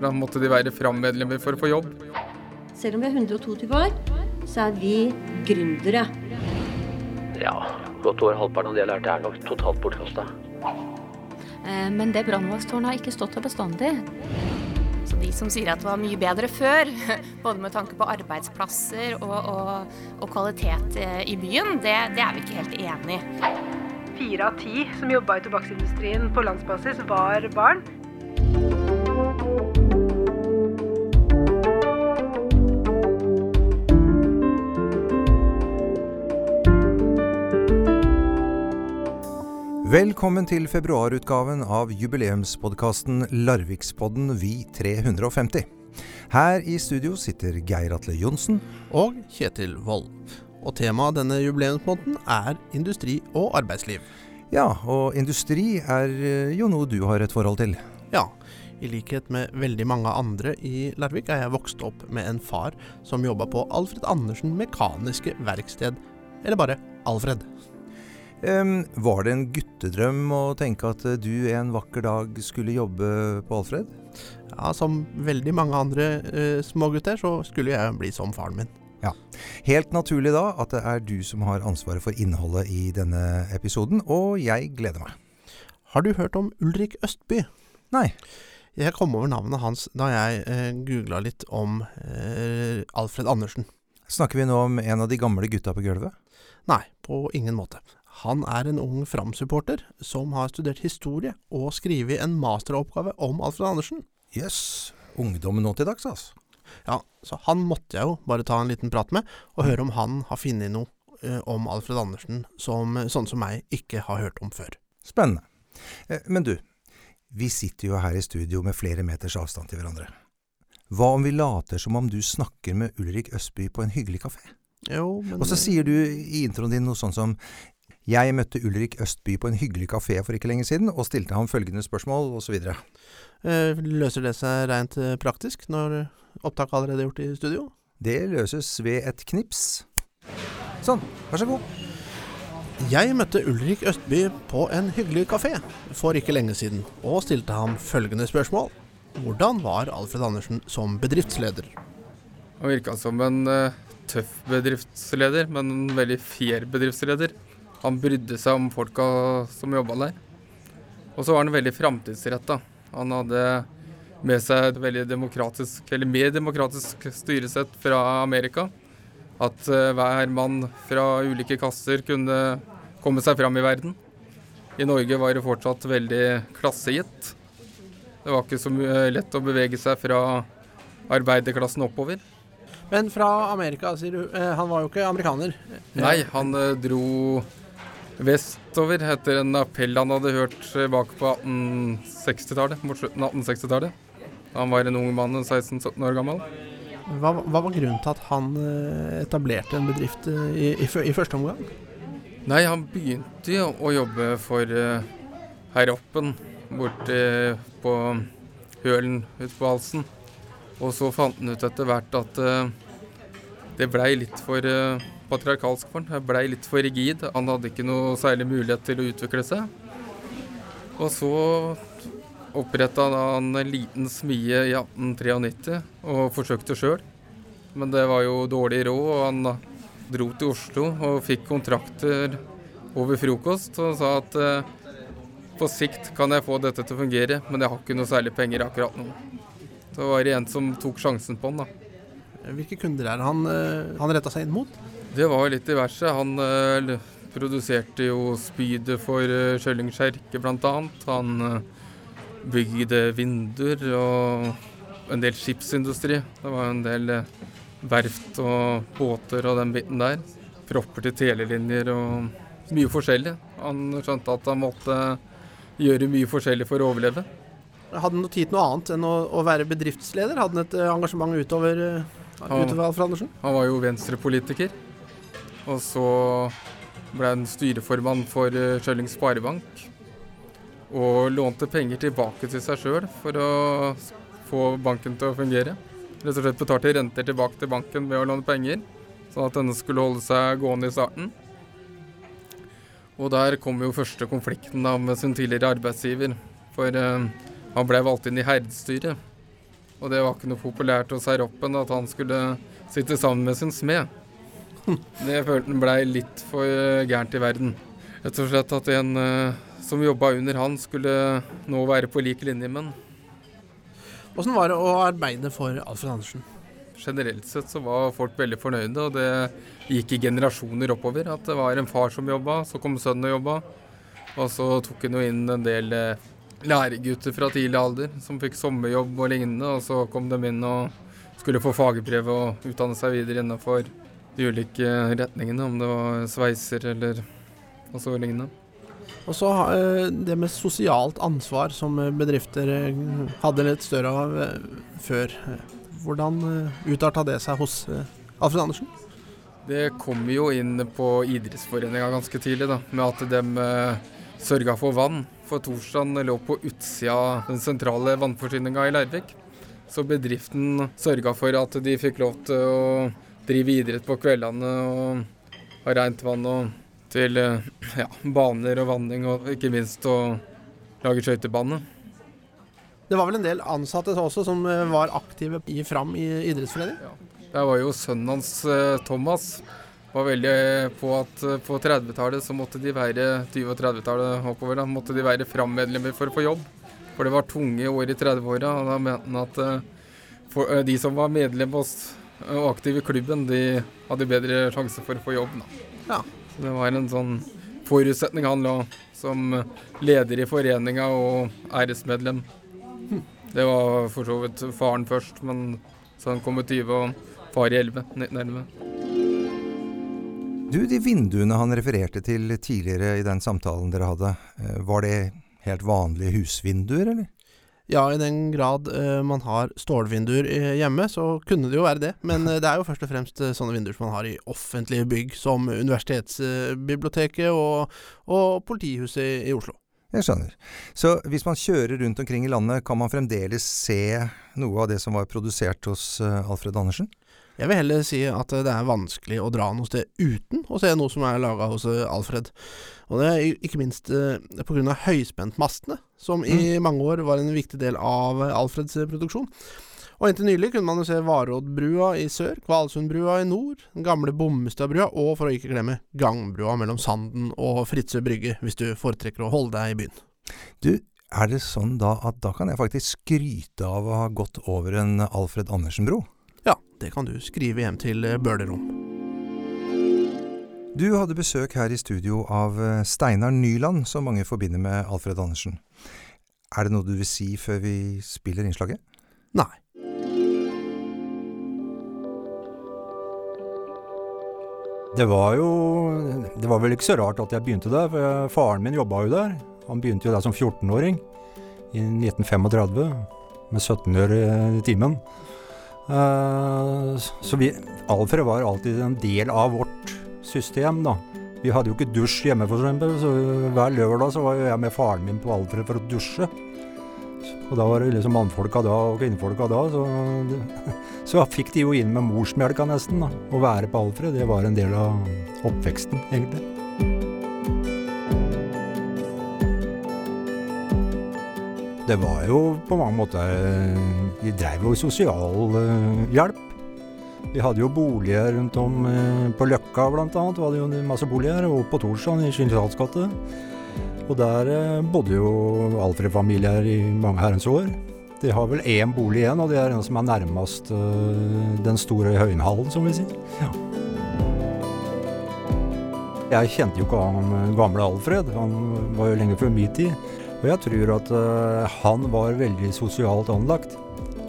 Da måtte de være Fram-medlemmer for å få jobb. Selv om vi er 122 år, så er vi gründere. Ja, godt over halvparten av det jeg lærte er nok totalt bortkasta. Eh, Men det brannvakttårnet har ikke stått der bestandig. Så de som sier at det var mye bedre før, både med tanke på arbeidsplasser og, og, og kvalitet eh, i byen, det, det er vi ikke helt enig i. Fire av ti som jobba i tobakksindustrien på landsbasis, var barn. Velkommen til februarutgaven av jubileumspodkasten Larvikspodden Vi 350. Her i studio sitter Geir Atle Johnsen. og Kjetil Wold. Og temaet denne jubileumsmåneden er industri og arbeidsliv. Ja, og industri er eh, jo noe du har et forhold til. Ja, i likhet med veldig mange andre i Larvik er jeg vokst opp med en far som jobba på Alfred Andersen Mekaniske Verksted, eller bare Alfred. Var det en guttedrøm å tenke at eh, du en vakker dag skulle jobbe på Alfred? Ja, Som veldig mange andre uh, smågutter så skulle jeg bli som faren min. Ja. Helt naturlig da at det er du som har ansvaret for innholdet i denne episoden, og jeg gleder meg. Har du hørt om Ulrik Østby? Nei. Jeg kom over navnet hans da jeg eh, googla litt om eh, Alfred Andersen. Snakker vi nå om en av de gamle gutta på gulvet? Nei, på ingen måte. Han er en ung Fram-supporter som har studert historie og skrevet en masteroppgave om Alfred Andersen. Jøss. Yes. Ungdommen nå til dags, altså. Ja, så han måtte jeg jo bare ta en liten prat med, og høre om han har funnet noe eh, om Alfred Andersen som sånn som meg ikke har hørt om før. Spennende. Eh, Men du, vi sitter jo her i studio med flere meters avstand til hverandre. Hva om vi later som om du snakker med Ulrik Østby på en hyggelig kafé? Jo, men Og så sier du i introen din noe sånn som Jeg møtte Ulrik Østby på en hyggelig kafé for ikke lenge siden, og stilte ham følgende spørsmål, osv. eh, Løser det seg rent eh, praktisk når opptak allerede er gjort i studio? Det løses ved et knips. Sånn, vær så god. Jeg møtte Ulrik Østby på en hyggelig kafé for ikke lenge siden, og stilte ham følgende spørsmål. Hvordan var Alfred Andersen som bedriftsleder? Han virka som en eh, tøff bedriftsleder, men en veldig fair bedriftsleder. Han brydde seg om folka som jobba der. Og så var han veldig framtidsretta. Han hadde med seg et veldig demokratisk, eller mer demokratisk styresett fra Amerika. At eh, hver mann fra ulike kasser kunne komme seg fram i verden. I Norge var det fortsatt veldig klassegitt. Det var ikke så lett å bevege seg fra arbeiderklassen oppover. Men fra Amerika, sier du. Eh, han var jo ikke amerikaner. Nei, han eh, dro vestover etter en appell han hadde hørt tilbake på 1860-tallet, mot slutten av 1860-tallet. Han var en ung mann, 16-17 år gammel. Hva, hva var grunnen til at han eh, etablerte en bedrift eh, i, i, i første omgang? Nei, han begynte jo å jobbe for uh, Herroppen borte på Hølen ute på halsen. Og så fant han ut etter hvert at uh, det blei litt for eh, patriarkalsk for han. Blei litt for rigid. Han hadde ikke noe særlig mulighet til å utvikle seg. Og så oppretta han en liten smie i 1893 og forsøkte sjøl. Men det var jo dårlig råd, og han dro til Oslo og fikk kontrakter over frokost og sa at eh, på sikt kan jeg få dette til å fungere, men jeg har ikke noe særlig penger akkurat nå. Så var det en som tok sjansen på han, da. Hvilke kunder er det han, eh, han retta seg inn mot? Det var litt diverse. Han eh, produserte jo spydet for uh, Kjølling kjerke, annet. Han eh, bygde vinduer og en del skipsindustri. Det var en del eh, verft og båter og den biten der. Propper til telelinjer og mye forskjellig. Han skjønte at han måtte gjøre mye forskjellig for å overleve. Hadde han noe tid til noe annet enn å, å være bedriftsleder? Hadde han et eh, engasjement utover, eh, utover Alfred Andersen? Han var jo venstrepolitiker. Og så ble han styreformann for Sjølling Kjølling Sparebank. Og lånte penger tilbake til seg sjøl for å få banken til å fungere. Rett og slett betalte renter tilbake til banken ved å låne penger, sånn at denne skulle holde seg gående i starten. Og der kom jo første konflikten da med sin tidligere arbeidsgiver. For eh, han ble valgt inn i herdstyret. Og det var ikke noe populært hos herroppen at han skulle sitte sammen med sin smed. Det følte han blei litt for eh, gærent i verden. Rett og slett at en eh, som jobba under han, skulle nå være på lik linje med han. Åssen var det å arbeide for Alfred Andersen? Generelt sett så var folk veldig fornøyde, og det gikk i generasjoner oppover. At det var en far som jobba, så kom sønnen og jobba. Og så tok han jo inn en del eh, læregutter fra tidlig alder som fikk sommerjobb og lignende. Og så kom de inn og skulle få fagbrev og utdanne seg videre innenfor de ulike retningene, om det var sveiser eller og så lignende. Og så eh, det med sosialt ansvar som eh, bedrifter eh, hadde litt større av før. Hvordan utarta det seg hos Alfred Andersen? Det kom jo inn på idrettsforeninga ganske tidlig, da, med at de sørga for vann. For Torsland lå på utsida av den sentrale vannforsyninga i Leirvik. Så bedriften sørga for at de fikk lov til å drive idrett på kveldene og ha rent vann. og til eh, ja, baner og vanning, og ikke minst å lage skøytebane. Det var vel en del ansatte også som eh, var aktive i Fram i idrettsforening? Ja. Der var jo sønnen hans, eh, Thomas, var veldig på at på 30-tallet så måtte de være 20- og 30-tallet oppover, da, måtte de være Fram-medlemmer for å få jobb. For det var tunge år i 30-åra, og da mente han at for, de som var medlem og aktive i klubben, de hadde bedre sjanse for å få jobb. Da. Ja. Det var en sånn forutsetning han la som leder i foreninga og æresmedlem. Det var for så vidt faren først, men så han kom i 20 og far i 11, 1911. Du, de vinduene han refererte til tidligere i den samtalen dere hadde, eh, var det helt vanlige husvinduer, eller? Ja, i den grad uh, man har stålvinduer hjemme, så kunne det jo være det. Men uh, det er jo først og fremst uh, sånne vinduer som man har i offentlige bygg, som Universitetsbiblioteket og, og politihuset i, i, Oslo. Jeg skjønner. Så hvis man kjører rundt omkring i landet, kan man fremdeles se noe av det som var produsert hos Alfred Andersen? Jeg vil heller si at det er vanskelig å dra noe sted uten å se noe som er laga hos Alfred. Og det er ikke minst eh, pga. høyspentmastene, som i mm. mange år var en viktig del av Alfreds produksjon. Og inntil nylig kunne man jo se Varoddbrua i sør, Kvalsundbrua i nord, den gamle Bommestadbrua, og for å ikke glemme Gangbrua mellom Sanden og Fritzøe brygge, hvis du foretrekker å holde deg i byen. Du, er det sånn da at da kan jeg faktisk skryte av å ha gått over en Alfred Andersen-bro? Det kan du skrive hjem til Bøhler om. Du hadde besøk her i studio av eh, Steinar Nyland, som mange forbinder med Alfred Andersen. Er det noe du vil si før vi spiller innslaget? Nei. Det var jo Det var vel ikke så rart at jeg begynte der, for faren min jobba jo der. Han begynte jo der som 14-åring i 1935 med 17 øre i timen. Uh, så vi, Alfred var alltid en del av vårt system, da. Vi hadde jo ikke dusj hjemme, for eksempel, så hver lørdag så var jeg med faren min på Alfred for å dusje. Og da var det liksom mannfolka da og kvinnfolka da, så, så fikk de jo inn med morsmelka nesten. da. Å være på Alfred, det var en del av oppveksten, egentlig. Det var jo på mange måter Vi drev jo sosial uh, hjelp. Vi hadde jo boliger rundt om uh, på Løkka annet. Vi hadde jo masse boliger, og på Torsland i Skinsdals gate. Og der bodde jo Alfred-familier i mange herrens år. De har vel én bolig igjen, og det er den som er nærmest den store Høyenhallen, som vi sier. Ja. Jeg kjente jo ikke han gamle Alfred. Han var jo lenge før min tid. Og jeg tror at uh, han var veldig sosialt anlagt.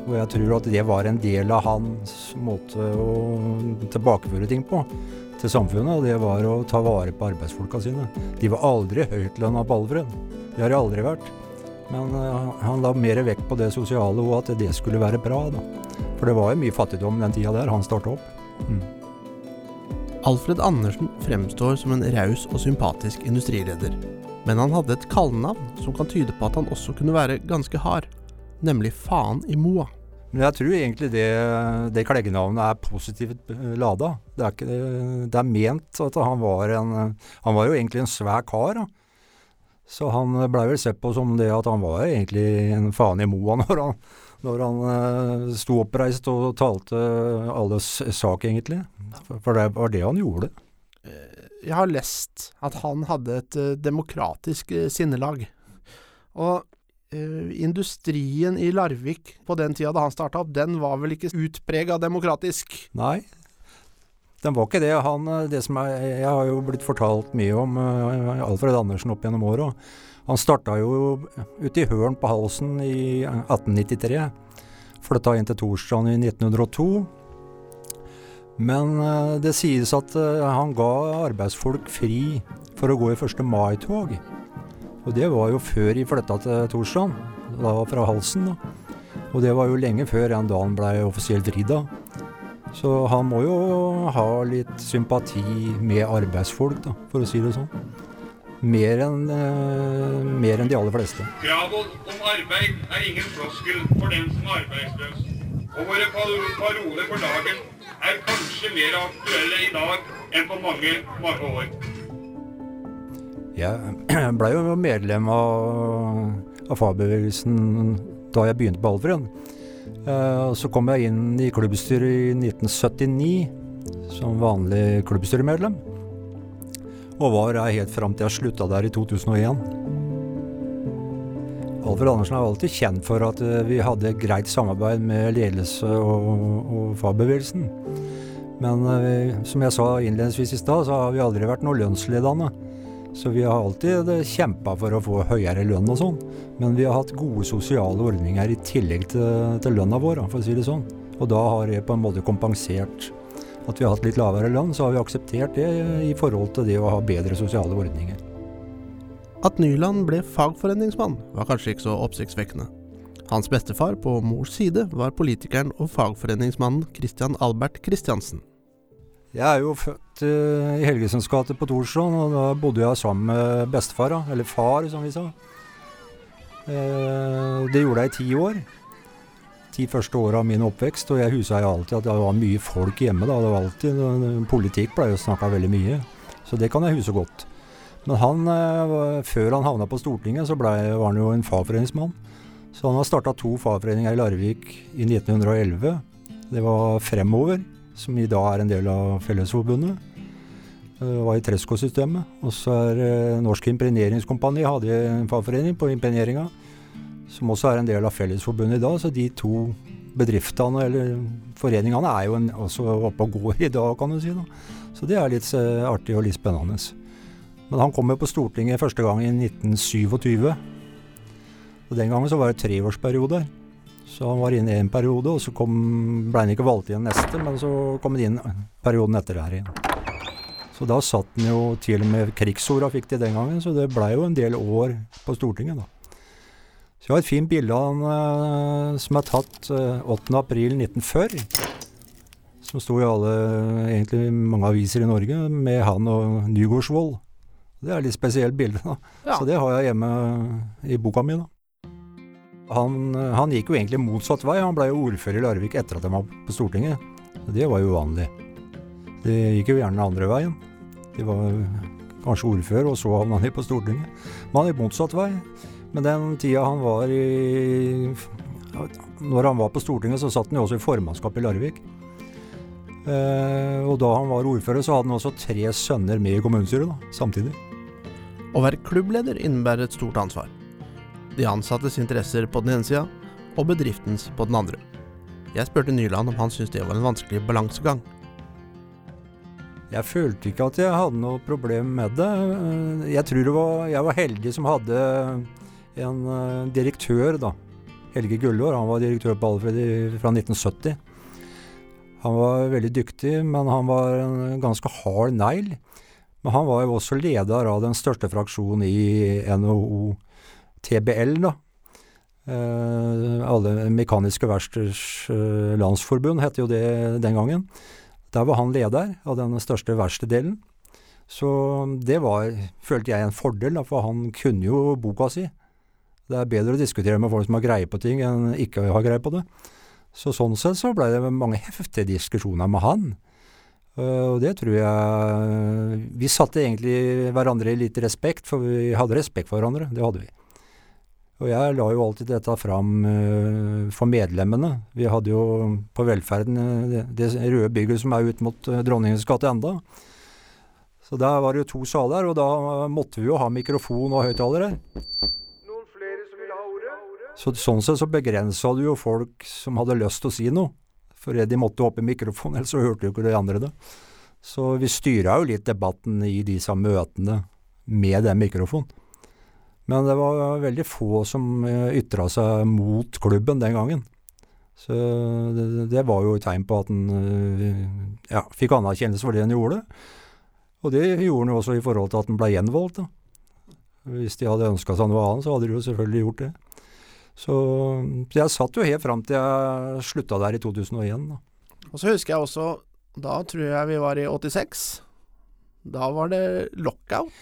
Og jeg tror at det var en del av hans måte å tilbakeføre ting på til samfunnet. Og det var å ta vare på arbeidsfolka sine. De var aldri høytlønna på Alfred. Det har de aldri vært. Men uh, han la mer vekt på det sosiale og at det skulle være bra. Da. For det var jo mye fattigdom den tida der han starta opp. Mm. Alfred Andersen fremstår som en raus og sympatisk industrileder. Men han hadde et kallenavn som kan tyde på at han også kunne være ganske hard, nemlig Faen i Moa. Men jeg tror egentlig det, det kleggenavnet er positivt eh, lada. Det er, ikke, det er ment at han var en Han var jo egentlig en svær kar. Da. Så han blei vel sett på som det at han var egentlig en faen i moa når han, når han uh, sto oppreist og talte alles sak, egentlig. For det var det han gjorde. Jeg har lest at han hadde et uh, demokratisk uh, sinnelag. Og industrien i Larvik på den tida da han starta opp, den var vel ikke utprega demokratisk? Nei, den var ikke det. Han, det som er, jeg har jo blitt fortalt mye om Alfred Andersen opp gjennom åra. Han starta jo ute i Høren på Halsen i 1893. Flytta inn til Torstrand i 1902. Men uh, det sies at uh, han ga arbeidsfolk fri for å gå i 1. mai-tog. Og det var jo før de flytta til Torstrand, da fra Halsen. da. Og det var jo lenge før den dagen blei offisielt fridag. Så han må jo ha litt sympati med arbeidsfolk, da, for å si det sånn. Mer enn eh, enn de aller fleste. Kravet om arbeid er ingen floskel for den som er arbeidsløs. Og våre paroler for dagen er kanskje mer aktuelle i dag enn på mange, mange år. Jeg blei jo medlem av, av fagbevegelsen da jeg begynte på Alfred. Eh, så kom jeg inn i klubbstyret i 1979 som vanlig klubbstyremedlem. Og var her helt fram til jeg slutta der i 2001. Alfred Andersen er alltid kjent for at eh, vi hadde greit samarbeid med ledelse og, og fagbevegelsen. Men eh, som jeg sa innledningsvis i stad, så har vi aldri vært noe lønnsledende. Så vi har alltid kjempa for å få høyere lønn og sånn. Men vi har hatt gode sosiale ordninger i tillegg til, til lønna vår, for å si det sånn. Og da har det på en måte kompensert at vi har hatt litt lavere lønn, så har vi akseptert det i forhold til det å ha bedre sosiale ordninger. At Nyland ble fagforeningsmann var kanskje ikke så oppsiktsvekkende. Hans bestefar på mors side var politikeren og fagforeningsmannen Christian Albert Christiansen. Jeg er jo født uh, i Helgesens gate på Torshov, og da bodde jeg sammen med bestefar, eller far, som vi sa. Uh, det gjorde jeg i ti år. Ti første åra av min oppvekst, og jeg husa alltid at det var mye folk hjemme. da, det var alltid, Politikk blei jo snakka veldig mye, så det kan jeg huske godt. Men han, uh, før han havna på Stortinget, så ble, var han jo en fagforeningsmann. Så han har starta to fagforeninger i Larvik i 1911. Det var Fremover som i dag er en del av Fellesforbundet. Det var i Tresco-systemet. Og så er uh, Norsk Impregneringskompani hadde en fagforening på impregneringa, som også er en del av Fellesforbundet i dag. Så de to bedriftene, eller foreningene, er jo en, også oppe og går i dag, kan du si. da. Så det er litt artig og litt spennende. Men han kom jo på Stortinget første gang i 1927. Og Den gangen så var det treårsperiode. Så han var inne i en periode, og så kom, ble han ikke valgt igjen neste, men så kom han inn perioden etter her igjen. Så da satt han jo til og med krigsorda fikk de den gangen, så det blei jo en del år på Stortinget, da. Så jeg har et fint bilde av han uh, som er tatt uh, eh, 8.4.1940. Som sto i alle, egentlig mange aviser i Norge, med han og Nygårdsvold. Det er et litt spesielt bilde, da. Ja. Så det har jeg hjemme i boka mi, da. Han, han, gikk jo egentlig motsatt vei. Han ble jo ordfører i Larvik etter at han var på Stortinget. Det var jo uvanlig. Det gikk jo gjerne andre veien. De var kanskje ordfører, og så havna de på Stortinget. Men han gikk motsatt vei. Men den tida han var i Når han var på Stortinget, så satt han jo også i formannskapet i Larvik. Eh, og da han var ordfører, så hadde han også tre sønner med i kommunestyret da, samtidig. Å være klubbleder innebærer et stort ansvar de ansattes interesser på den ene sida, og bedriftens på den andre. Jeg spurte Nyland om han syntes det var en vanskelig balansegang. Jeg følte ikke at jeg hadde noe problem med det. Jeg tror var, jeg var heldig som hadde en eh, direktør, da. Helge Gullår. Han var direktør på Alfred fra 1970. Han var veldig dyktig, men han var en ganske hard negl. Men han var jo også leder av den største fraksjonen i NHO TBL, da. Eh, alle Mekaniske Verksteders eh, Landsforbund het jo det den gangen. Der var han leder av den største verkstedelen. Så det var, følte jeg, en fordel, da, for han kunne jo boka si. Det er bedre å diskutere med folk som har greie på ting, enn ikke har greie på det. Så sånn sett så ble det mange heftige diskusjoner med han. Uh, og det tror jeg Vi satte egentlig hverandre i litt respekt, for vi hadde respekt for hverandre. Det hadde vi. Og jeg la jo alltid dette fram uh, for medlemmene. Vi hadde jo på Velferden det, det røde bygget som er ut mot Dronningens gate enda. Så der var det jo to saler, og da måtte vi jo ha mikrofon og høyttalere. Så sånn sett så begrensa du jo folk som hadde lyst til å si noe. For de måtte opp i mikrofonen, ellers så hørte jo ikke de andre det. Så vi styra jo litt debatten i disse møtene med den mikrofonen. Men det var veldig få som eh, ytra seg mot klubben den gangen. Så det, det var jo et tegn på at han eh, ja, fikk anerkjennelse for det han gjorde. Og det gjorde han jo også i forhold til at han ble gjenvalgt. Hvis de hadde ønska seg noe annet, så hadde de jo selvfølgelig gjort det. Så, så jeg satt jo helt fram til jeg slutta der i 2001. Da. Og så husker jeg også Da tror jeg vi var i 86. Da var det lockout.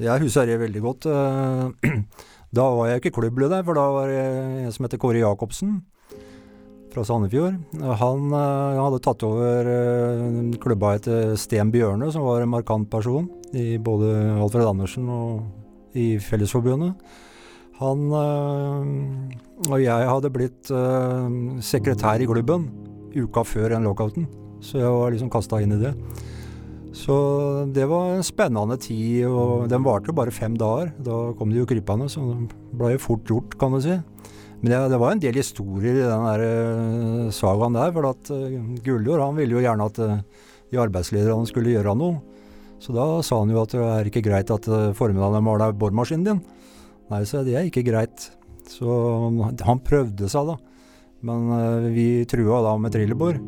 Jeg husker det veldig godt. Eh, da var jeg ikke klubblød der, for da var det en som heter Kåre Jacobsen fra Sandefjord. Han, han hadde tatt over eh, klubba etter Sten Bjørne, som var en markant person i både Alfred Andersen og i Fellesforbundet. Han øh, og jeg hadde blitt øh, sekretær i klubben uka før den lockouten, så jeg var liksom kasta inn i det. Så det var en spennende tid, og den varte jo bare fem dager. Da kom de jo krypende, så det ble jo fort gjort, kan du si. Men det, det var en del historier i den der uh, sagaen der, for at Guljord han ville jo gjerne at de arbeidslederne skulle gjøre noe. Så da sa han jo at det er ikke greit at formiddagen maler boremaskinen din. Nei, så det er ikke greit. Så han prøvde seg, da. Men uh, vi trua da med trillebår.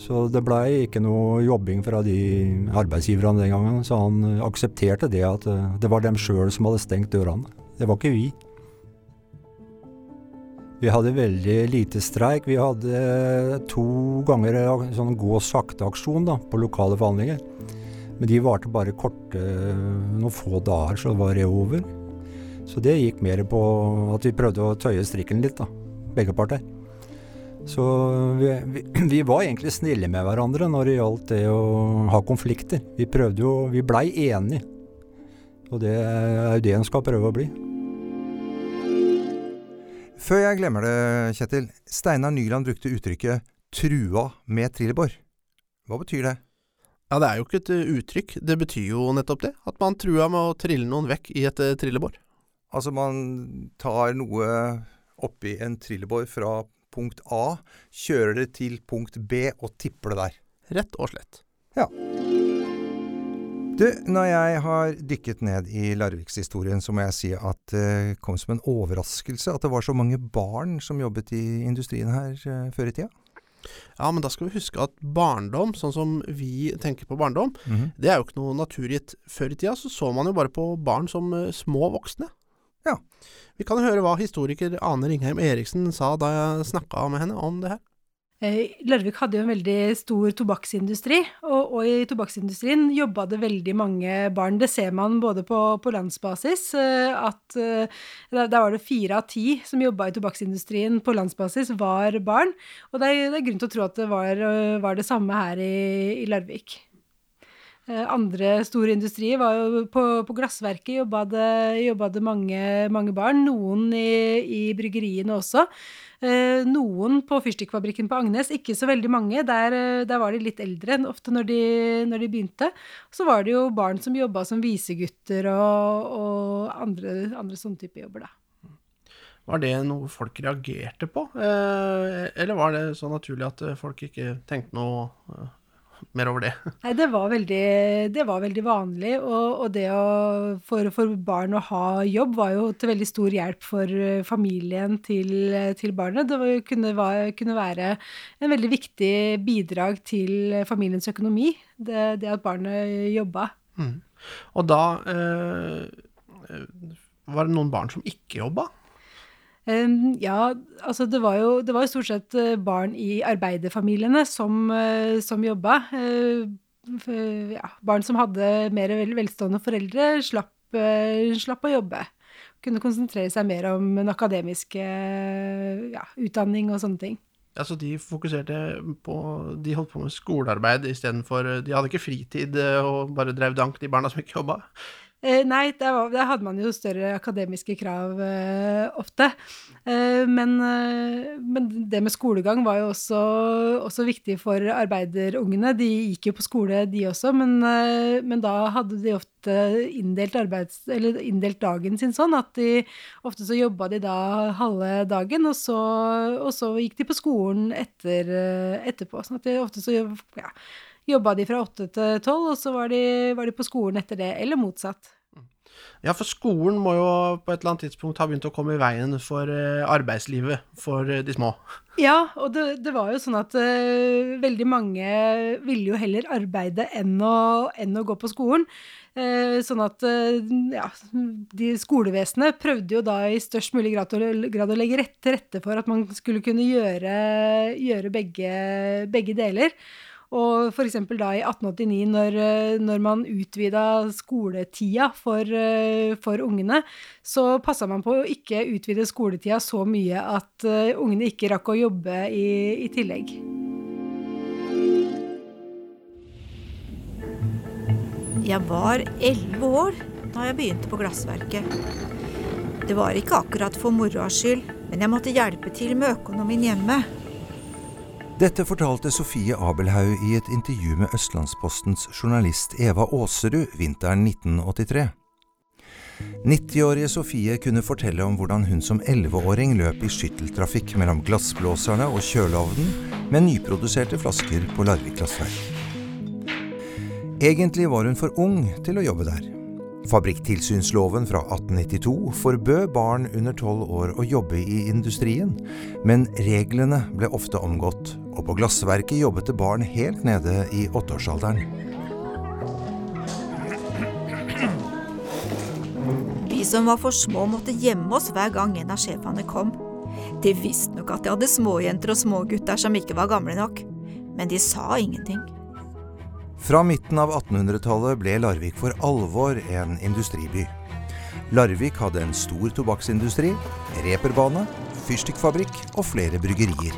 Så det blei ikke noe jobbing fra de arbeidsgiverne den gangen. Så han aksepterte det at uh, det var dem sjøl som hadde stengt dørene. Det var ikke vi. Vi hadde veldig lite streik. Vi hadde to ganger sånn gå sakte-aksjon på lokale forhandlinger. Men de varte bare korte, noen få dager, så var det over. Så det gikk mer på at vi prøvde å tøye strikken litt, da. Begge parter. Så vi, vi, vi, var egentlig snille med hverandre når det gjaldt det å ha konflikter. Vi prøvde jo Vi blei enige. Og det er jo det en skal prøve å bli. Før jeg glemmer det, Kjetil. Steinar Nyland brukte uttrykket 'trua med trillebår'. Hva betyr det? Ja, Det er jo ikke et uttrykk. Det betyr jo nettopp det. At man trua med å trille noen vekk i et trillebår. Altså man tar noe oppi en trillebår fra punkt A, kjører det til punkt B og tipper det der. Rett og slett. Ja. Du, når jeg har dykket ned i Larvikshistorien, så må jeg si at det kom som en overraskelse at det var så mange barn som jobbet i industrien her uh, før i tida. Ja, men da skal vi huske at barndom, sånn som vi tenker på barndom, mm -hmm. det er jo ikke noe naturgitt. Før i tida så så man jo bare på barn som uh, små voksne. Ja. Vi kan høre hva historiker Ane Ringheim Eriksen sa da jeg snakka med henne om det her. Larvik hadde jo en veldig stor tobakksindustri, og, og, i tobakksindustrien jobba det veldig mange barn. Det ser man både på, på landsbasis, at der var det fire av ti som jobba i tobakksindustrien på landsbasis, var barn. Og det er, det er grunn til å tro at det var, var det samme her i, i Larvik. Andre store industrier var jo På, på glassverket jobba det, det mange, mange, barn. Noen i, i bryggeriene også. Eh, noen på fyrstikkfabrikken på Agnes, ikke så veldig mange. Der, eh, der var de litt eldre enn ofte når de, når de begynte. Så var det jo barn som jobba som visegutter og, og andre, andre sånne type jobber, da. Var det noe folk reagerte på, eh, eller var det så naturlig at folk ikke tenkte noe mer over det? Nei, det var veldig, det var veldig vanlig. Og, og det å, for, for, barn å ha jobb var jo til veldig stor hjelp for eh, familien til, til barnet. Det var, kunne, var, kunne, være en veldig viktig bidrag til familiens økonomi, det, det at barnet jobba. Mm. Og da eh, var det noen barn som ikke jobba? Ja, altså det var, jo, det var, stort sett eh, barn i arbeiderfamiliene som, uh, som jobba. Uh, ja, barn som hadde mer velstående foreldre, slapp, slapp, å jobbe. Kunne konsentrere seg mer om den akademiske ja, utdanning og sånne ting. Ja, Så de fokuserte på De holdt på med skolearbeid istedenfor De hadde ikke fritid eh, og bare drev dank, de barna som ikke jobba? Eh, nei, der, var, der, hadde man jo større akademiske krav eh, ofte. Eh, men, men, det med skolegang var jo også, også, viktig for arbeiderungene. De gikk jo på skole, de også, men, men da hadde de ofte inndelt, arbeids, inndelt, dagen sin sånn at de ofte så jobba de da halve dagen, og så, og så gikk de på skolen etter, etterpå. sånn at de ofte så ja, jobba de fra åtte til tolv, og så var de, var de, på skolen etter det, eller motsatt. Ja, for skolen må jo på et eller annet tidspunkt ha begynt å komme i veien for uh, arbeidslivet for uh, de små. Ja, og det, det var jo sånn at uh, veldig mange ville jo heller arbeide enn å, enn å gå på skolen. sånn at ja, de skolevesenet prøvde jo da i størst mulig grad, grad å legge rett til rette for at man skulle kunne gjøre, gjøre begge, begge deler. Og f.eks. da i 1889, når, eh, når man utvida skoletida for, eh, for ungene, så passa man på å ikke utvide skoletida så mye at uh, ungene ikke rakk å jobbe i, i tillegg. Jeg var elleve år da jeg begynte på Glassverket. Det var ikke akkurat for moroa skyld, men jeg måtte hjelpe til med økonomien hjemme. Dette fortalte Sofie Abelhaug i et intervju med Østlandspostens journalist Eva Aaserud vinteren 1983. 90-årige Sofie kunne fortelle om hvordan hun som 11-åring løp i skytteltrafikk mellom glassblåserne og kjøleovnen med nyproduserte flasker på Larvik glassverk. Egentlig var hun for ung til å jobbe der. Fabrikktilsynsloven fra 1892 forbød barn under tolv år å jobbe i industrien, men reglene ble ofte omgått, og på glassverket jobbet det barn helt nede i åtteårsalderen. Vi som var for små, måtte gjemme oss hver gang en av sjefene kom. De visste nok at de hadde småjenter og smågutter som ikke var gamle nok, men de sa ingenting. Fra midten av 1800-tallet ble Larvik for alvor en industriby. Larvik hadde en stor tobakksindustri, reperbane, fyrstikkfabrikk og flere bryggerier.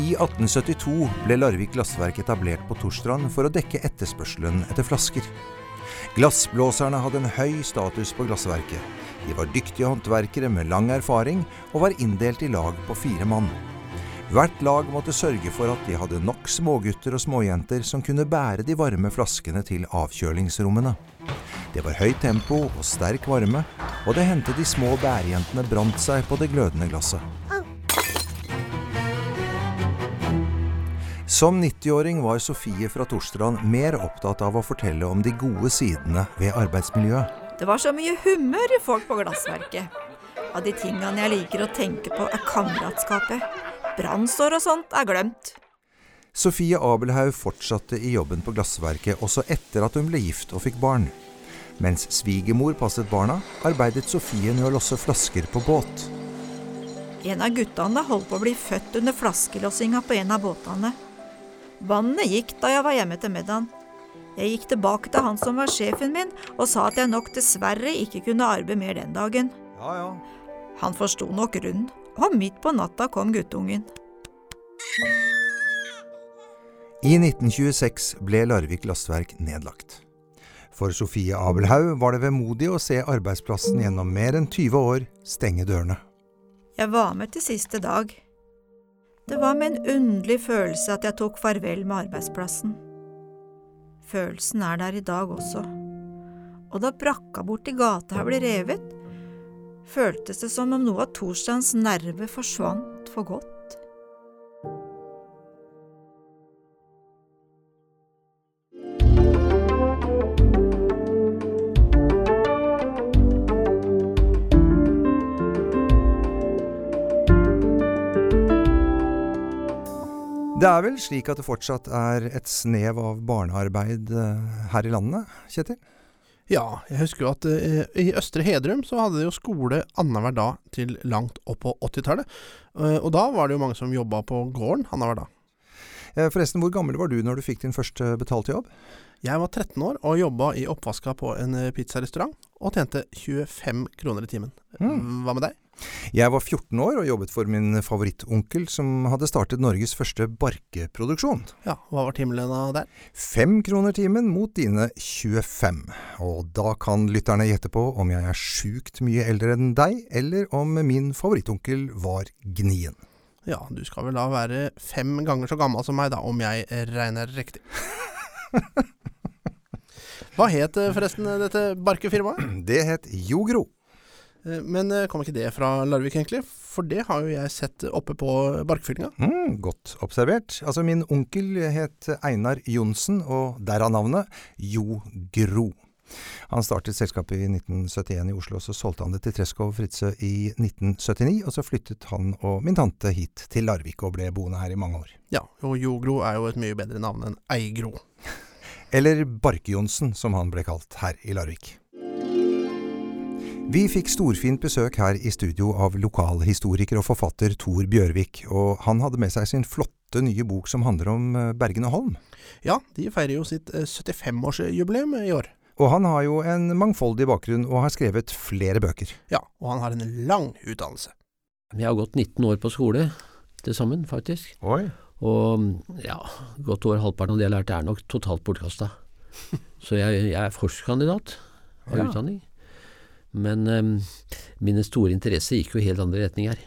I 1872 ble Larvik glassverk etablert på Torstrand for å dekke etterspørselen etter flasker. Glassblåserne hadde en høy status på glassverket. De var dyktige håndverkere med lang erfaring og var inndelt i lag på fire mann. Hvert lag måtte sørge for at de hadde nok smågutter og småjenter som kunne bære de varme flaskene til avkjølingsrommene. Det var høyt tempo og sterk varme, og det hendte de små bærejentene brant seg på det glødende glasset. Som 90-åring var Sofie fra Torstrand mer opptatt av å fortelle om de gode sidene ved arbeidsmiljøet. Det var så mye humør i folk på glassverket. Av de tingene jeg liker å tenke på, er kameratskapet. Brannsår og sånt er glemt. Sofie Abelhaug fortsatte i jobben på glassverket også etter at hun ble gift og fikk barn. Mens svigermor passet barna, arbeidet Sofie med å losse flasker på båt. En av guttene holdt på å bli født under flaskelossinga på en av båtene. Vannet gikk da jeg var hjemme til middagen. Jeg gikk tilbake til han som var sjefen min, og sa at jeg nok dessverre ikke kunne arbeide mer den dagen. Ja, ja. Han forsto nok rund og midt på natta kom guttungen. I 1926 ble Larvik lastverk nedlagt. For Sofie Abelhaug var det vemodig å se arbeidsplassen gjennom mer enn 20 år stenge dørene. Jeg var med til siste dag. Det var med en underlig følelse at jeg tok farvel med arbeidsplassen. Følelsen er der i dag også. Og da brakka borti gata her ble revet, føltes det som om noe av torsdagens nerve forsvant for godt. Det er vel slik at det fortsatt er et snev av barnearbeid eh, her i landet, Kjetil? Ja, jeg husker jo at uh, i Østre Hedrum så hadde de jo skole annenhver dag til langt opp på 80-tallet. Uh, og da var det jo mange som jobba på gården annenhver dag. Eh, forresten, hvor gammel var du når du fikk din første betalte jobb? Jeg var 13 år og jobba i oppvaska på en eh, pizzarestaurant, og tjente 25 kroner i timen. Mm. Hva med deg? Jeg var 14 år og jobbet for min favorittonkel, som hadde startet Norges første barkeproduksjon. Ja, Hva var timelønna der? Fem kroner timen mot dine 25. Og da kan lytterne gjette på om jeg er sjukt mye eldre enn deg, eller om min favorittonkel var gnien. Ja, du skal vel da være fem ganger så gammel som meg, da, om jeg regner riktig. Hva het eh, forresten dette barkefirmaet? Det het Jogro. Eh, Men eh, kom ikke det fra Larvik, egentlig? For det har jo jeg sett oppe på barkefyllinga. Mm, godt observert. Altså, min onkel het Einar Johnsen, og derav navnet Jogro. Han startet selskapet i 1971 i Oslo, og så solgte han det til Treskov og Fritzøe i 1979, og så flyttet han og min tante hit til Larvik og ble boende her i mange år. Ja, og Jogro er jo et mye bedre navn enn Eigro. Eller Barke-Johnsen, som han ble kalt her i Larvik. Vi fikk storfint besøk her i studio av lokalhistoriker og forfatter Tor Bjørvik, og han hadde med seg sin flotte nye bok som handler om eh, Bergen og Holm. Ja, de feirer jo sitt eh, 75-årsjubileum i år. Og han har jo en mangfoldig bakgrunn og har skrevet flere bøker. Ja, og han har en lang utdannelse. Jeg har gått 19 år på skole til sammen, faktisk. Oi. Og ja, godt over halvparten av det jeg lærte er nok totalt bortkasta. Så jeg, jeg er forskerkandidat av Ja. utdanning. Men um, mine store interesser gikk jo i helt andre retninger.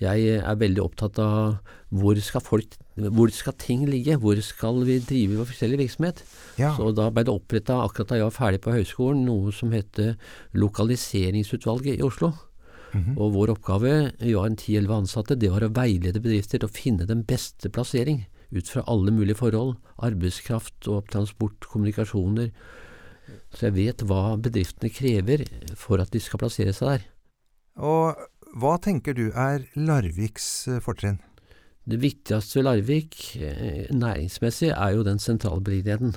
Jeg er veldig opptatt av hvor skal folk hvor skal ting ligge? Hvor skal vi drive vår forskjellig virksomhet? Ja. Så da ble det oppretta, akkurat da jeg var ferdig på høyskolen, noe som heter Lokaliseringsutvalget i Oslo. Og vår oppgave, vi var en ti-elleve ansatte, det var å veilede bedrifter til å finne den beste plassering ut fra alle mulige forhold. Arbeidskraft og transport, kommunikasjoner. Så jeg vet hva bedriftene krever for at de skal plassere seg der. Og hva tenker du er Larviks eh, fortrinn? Det viktigste ved Larvik eh, næringsmessig er jo den sentrale beliggenheten.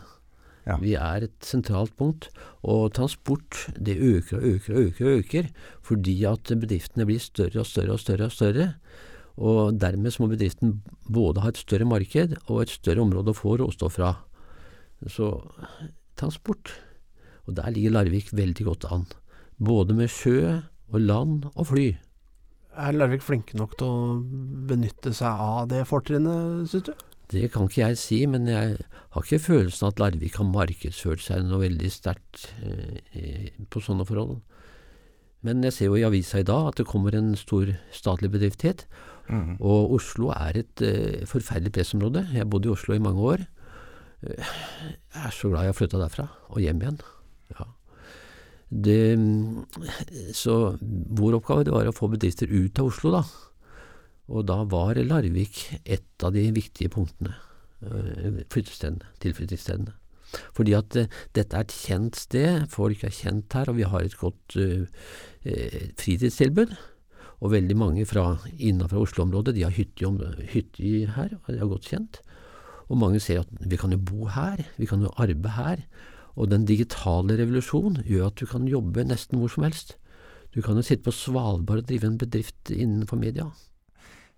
Ja. Vi er et sentralt punkt, og transport det øker og øker og øker, og øker fordi at bedriftene blir større og større og større. Og større. Og dermed så må bedriften både ha et større marked og et større område å få råstoff fra. Så transport. Og der ligger Larvik veldig godt an. Både med sjø og land og fly. Er Larvik flinke nok til å benytte seg av det fortrinnet, syns du? Det kan ikke jeg si, men jeg har ikke følelsen at Larvik har markedsført seg noe veldig sterkt eh, på sånne forhold. Men jeg ser jo i avisa i dag at det kommer en stor statlig bedrift hit. Mm. Og Oslo er et eh, forferdelig pressområde. Jeg bodde i Oslo i mange år. Eh, Jeg er så glad jeg har flytta derfra, og hjem igjen. Det, så vår oppgave det var å få bedrifter ut av Oslo, da. Og da var Larvik et av de viktige punktene. eh, Flyttestedene, tilflyttingsstedene. Fordi at eh, dette er et kjent sted, folk er kjent her, og vi har et godt uh, fritidstilbud. Og veldig mange fra innenfor Oslo-området de har hytte, her, og er godt kjent. Og mange ser at vi kan jo bo her, vi kan jo arbeide her. Og den digitale revolusjonen gjør at du kan jobbe nesten hvor som helst. Du kan jo sitte på Svalbard og drive en bedrift innenfor media.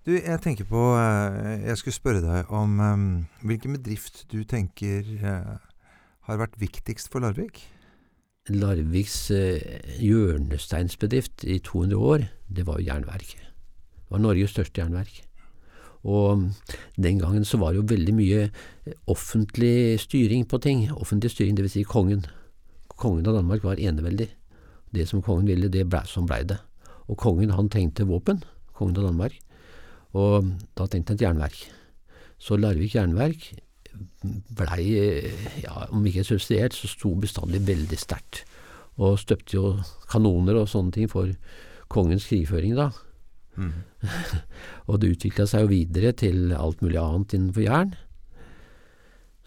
Du, jeg tenker på eh, Jeg skulle spørre deg om eh, hvilken bedrift du tenker eh, har vært viktigst for Larvik? Larviks eh, hjørnesteinsbedrift i 200 år, det var jo jernverket. Det var Norges største jernverk. Og den gangen så var det jo veldig mye eh, offentlig styring på ting. Offentlig styring, dvs. Si kongen. Kongen av Danmark var eneveldig. Det som kongen ville, det ble som blei det. Og kongen han trengte våpen, kongen av Danmark. Og da tenkte han et jernverk. Så Larvik jernverk blei, eh, ja, om ikke subsidiert, så sto bestandig veldig sterkt. Og støpte jo kanoner og sånne ting for kongens krigføring, da. og det utvikla seg jo videre til alt mulig annet innenfor jern.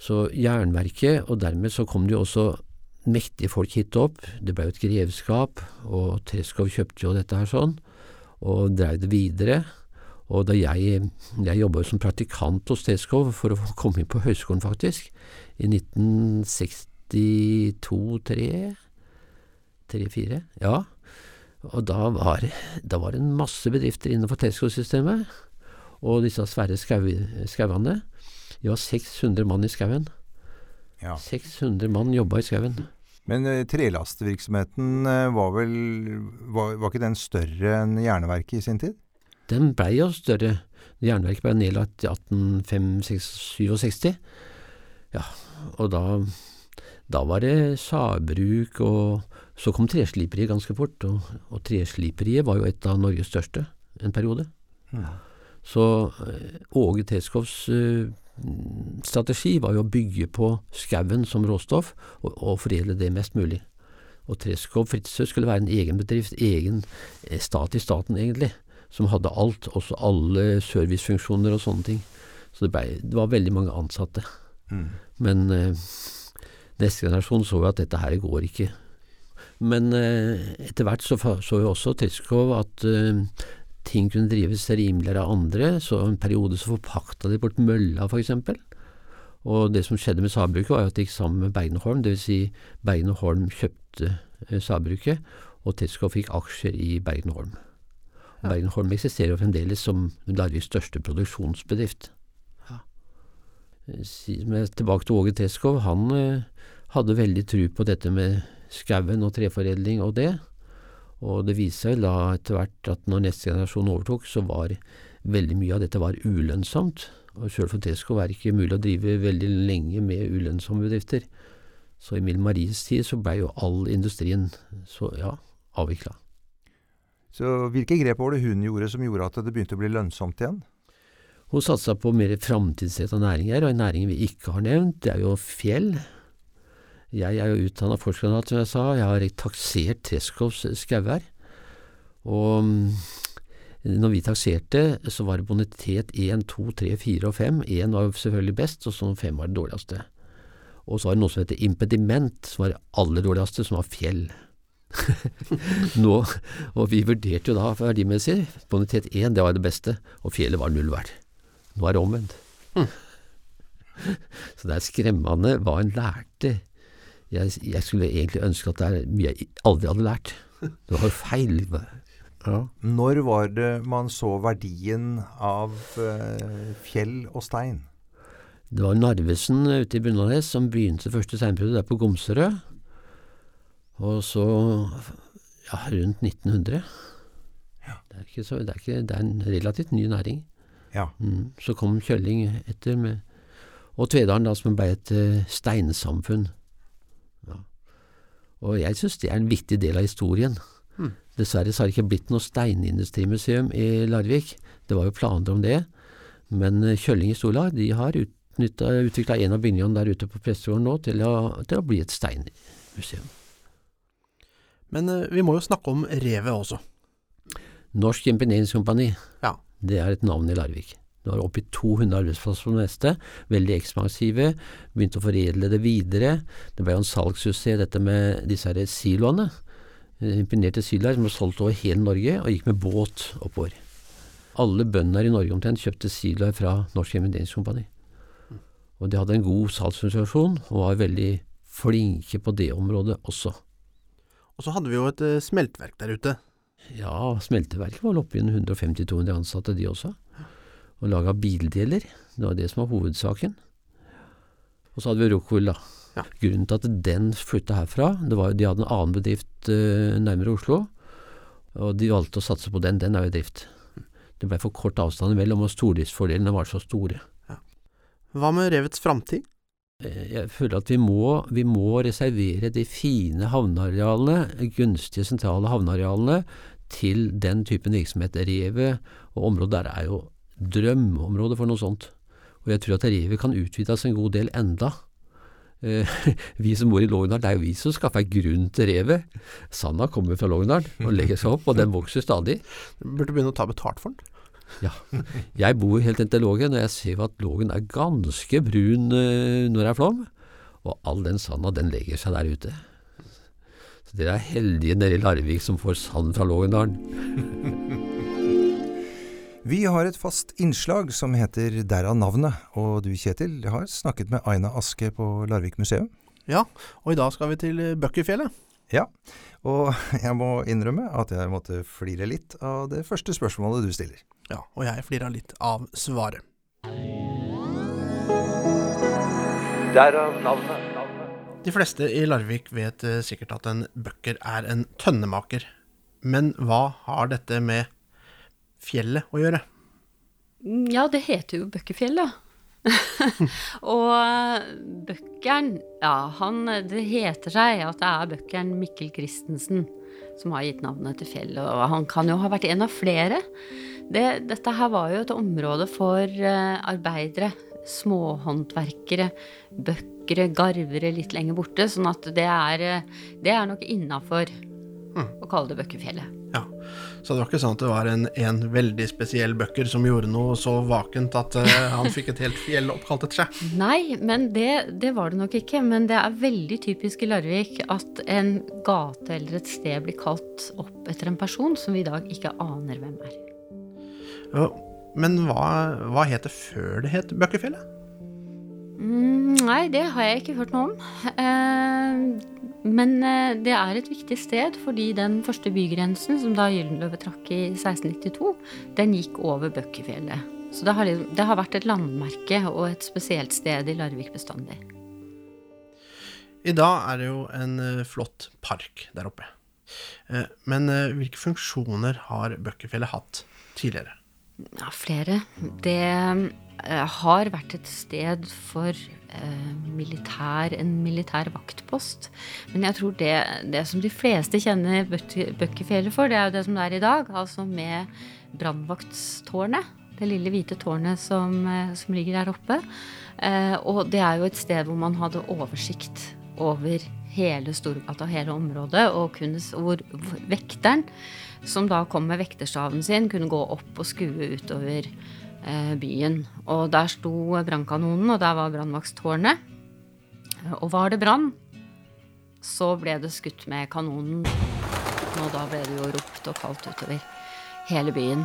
Så jernverket, og dermed så kom det jo også mektige folk hit opp. Det ble jo et grevskap, og Treskov kjøpte jo dette her sånn, og drev det videre. Og da jeg, jeg jobba jo som praktikant hos Treskov for å komme inn på høyskolen, faktisk, i 1962-3 3-4, ja. Og da var, da var det en masse bedrifter innenfor Tesco-systemet, og disse svære skauene. Vi var 600 mann i skauen. Ja. 600 mann jobba i skauen. Men eh, trelastvirksomheten eh, var vel var, var ikke den større enn jernverket i sin tid? Den blei jo større. Jernverket ble nedlagt i 1867. Ja, og da, da var det sagbruk, og så kom tresliperiet ganske fort. Og, og tresliperiet var jo et av Norges største en periode. Så eh, Åge Teskovs uh, strategi var jo å bygge på skauen som råstoff, og, og foredle det mest mulig. Og Treskov Fritzøe skulle være en egen bedrift, egen eh, stat i staten egentlig, som hadde alt, også alle servicefunksjoner og sånne ting. Så det, ble, det var veldig mange ansatte. Mm. Men uh, neste generasjon så jo at dette her går ikke. Men eh, etter hvert så så jo også Treskov at eh, ting kunne drives rimeligere av andre, så en periode så forpakta de bort mølla, eksempel. Og det som skjedde med sagbruket, var jo at det gikk sammen med Bergenholm og Holm, dvs. Si Bergenholm kjøpte eh, sagbruket, og Tetskov fikk aksjer i Bergenholm og Holm. Og Bergen og Holm eksisterer jo fremdeles som Larviks største produksjonsbedrift. Men Tilbake til Åge Teskov, han hadde veldig tru på dette med skauen og treforedling og det. Og det viste seg da etter hvert at når neste generasjon overtok, så var veldig mye av dette var ulønnsomt. Og sjøl for Tesco var det ikke mulig å drive veldig lenge med ulønnsomme bedrifter. Så i Mill Maries tid så blei jo all industrien så, ja, avvikla. Så hvilke grep var det hun gjorde som gjorde at det begynte å bli lønnsomt igjen? Hun satsa på mer framtidsretta næringer, og en næring vi ikke har nevnt, det er jo fjell. Jeg er jo utdanna forskerkandidat, som jeg sa. Jeg har taksert Treskovs skauer. Og mm, når vi takserte, så var det bonitet 1, 2, 3, 4 og 5. 1 var selvfølgelig best, og så 5 var det dårligste. Og så var det noe som heter impediment, som var det aller dårligste, som var fjell. Nå, og vi vurderte jo da verdimessig. Bonitet 1 det var det beste, og fjellet var null verdt. Nå er det omvendt. Så det er skremmende hva en lærte. Jeg, jeg skulle egentlig ønske at det er mye jeg aldri hadde lært. Det var feil. Ja. Når var det man så verdien av eh, fjell og stein? Det var Narvesen ute i Bunnadnes som begynte første steinbruddet der på Gomserød. Og så ja, rundt 1900. Det, er ikke så, det, er ikke, det er en relativt ny næring. Ja. Mm. Så kom Kjølling etter, med, og Tvedalen, da, som ble et eh, steinsamfunn. Og jeg syns det er en viktig del av historien. Mm. Dessverre så har det ikke blitt noe steinindustrimuseum i Larvik. Det var jo planer om det. Men eh, Kjølling i Storlag de har utvikla en av bygningene der ute på Prestegaarden nå til å, til å bli et steinmuseum. Men eh, vi må jo snakke om revet også. Norsk Impineringskompani. Ja. det er et navn i Larvik. Det var oppi 200 arbeidsplasser på det meste, veldig ekspansive, begynte å foredle det videre. Det ble jo en salgssuksess dette med disse her siloene. Imponerte siloer som ble solgt over hele Norge, og gikk med båt oppover. Alle bønder i Norge omtrent kjøpte siloer fra Norsk Impregneringskompani. Og de hadde en god salgsorganisasjon, og var veldig flinke på det området også. Og så hadde vi jo et eh, smeltverk der ute. Ja, smelteverket var vel oppe i 150-200 ansatte, de også. Og laga bildeler. Det var det som var hovedsaken. Og så hadde vi Rockwool, da. Ja. Grunnen til at den flytta herfra, det var jo de hadde en annen bedrift uh, nærmere Oslo, og de valgte å satse på den. Den er jo i drift. Det ble for kort avstand imellom, og stordriftsfordelene var så store. Hva med revets framtid? Eh, Jeg føler at vi må, vi må reservere de fine havnearealene, gunstige sentrale havnearealene, til den typen virksomhet. Revet og området der er jo drømmeområde for noe sånt. Og jeg tror at revet kan utvides en god del enda. Eh, Vi som bor i Lågendal, det er jo vi som skaffer grunn til revet. Sanda kommer fra Lågendal og legger seg opp, og den vokser stadig. Du Burde begynne å ta betalt for den. Ja. Jeg bor helt inntil Lågen, og jeg ser at Lågen er ganske brun eh, når det er flom. Og all den sanda, den legger seg der ute. Så dere er heldige nede i Larvik som får sand fra Lågendalen. Vi har et fast innslag som heter Derav navnet, og du Kjetil har snakket med Aina Aske på Larvik museum. Ja, og i dag skal vi til Bøkkerfjellet. Bøkkefjellet. Ja, og jeg må innrømme at jeg måtte flire litt av det første spørsmålet du stiller. Ja, og jeg flira litt av svaret. Derav navnet. De fleste i Larvik vet eh, sikkert at en bøkker er en tønnemaker. Men hva har dette med fjellet å gjøre? Ja, det heter jo Bøkkefjell, da. og bøkkeren Ja, han Det heter seg at det er bøkkeren Mikkel Christensen som har gitt navnet til fjellet, og han kan jo ha vært en av flere. Det, dette her var jo et område for uh, arbeidere, småhåndverkere, bøkkere, garvere litt lenger borte, sånn at det er, uh, det er nok innafor mm. å kalle det Bøkkefjellet. Ja. Så det var ikke sånn at det var en, en veldig spesiell bøkker som gjorde noe så vakent at uh, han fikk et helt fjell oppkalt etter seg? Nei, men det, det, var det nok ikke. Men det er veldig typisk i Larvik at en gate eller et sted blir kalt opp etter en person som vi i dag ikke aner hvem er. Ja, men hva, hva het det før det het Bøkkefjellet? Mm, nei, det har jeg ikke hørt noe om. Uh, men uh, det er et viktig sted fordi den første bygrensen, som da Gyldenløve trakk i 1692, den gikk over Bøkkefjellet. Så det har, det har vært et landmerke og et spesielt sted i Larvik bestandig. I dag er det jo en uh, flott park der oppe. Men hvilke funksjoner har Bøkkefjellet hatt tidligere? Ja, flere. Det Eh, har vært et sted for eh, militær, en militær vaktpost. Men jeg tror det, det som de fleste kjenner Bøkkefjellet for, det er jo det som det er i dag. Altså med brannvaktstårnet. Det lille hvite tårnet som, eh, som, ligger der oppe. Eh, og det er jo et sted hvor man hadde oversikt over hele Storgata, hele området, og kunne, hvor vekteren, som da kom med vekterstaven sin, kunne gå opp og skue utover Eh, byen. Og der sto brannkanonen, og der var brannvaktstårnet. Eh, og var det brann, så ble det skutt med kanonen. Og da ble det jo ropt og kalt utover hele byen.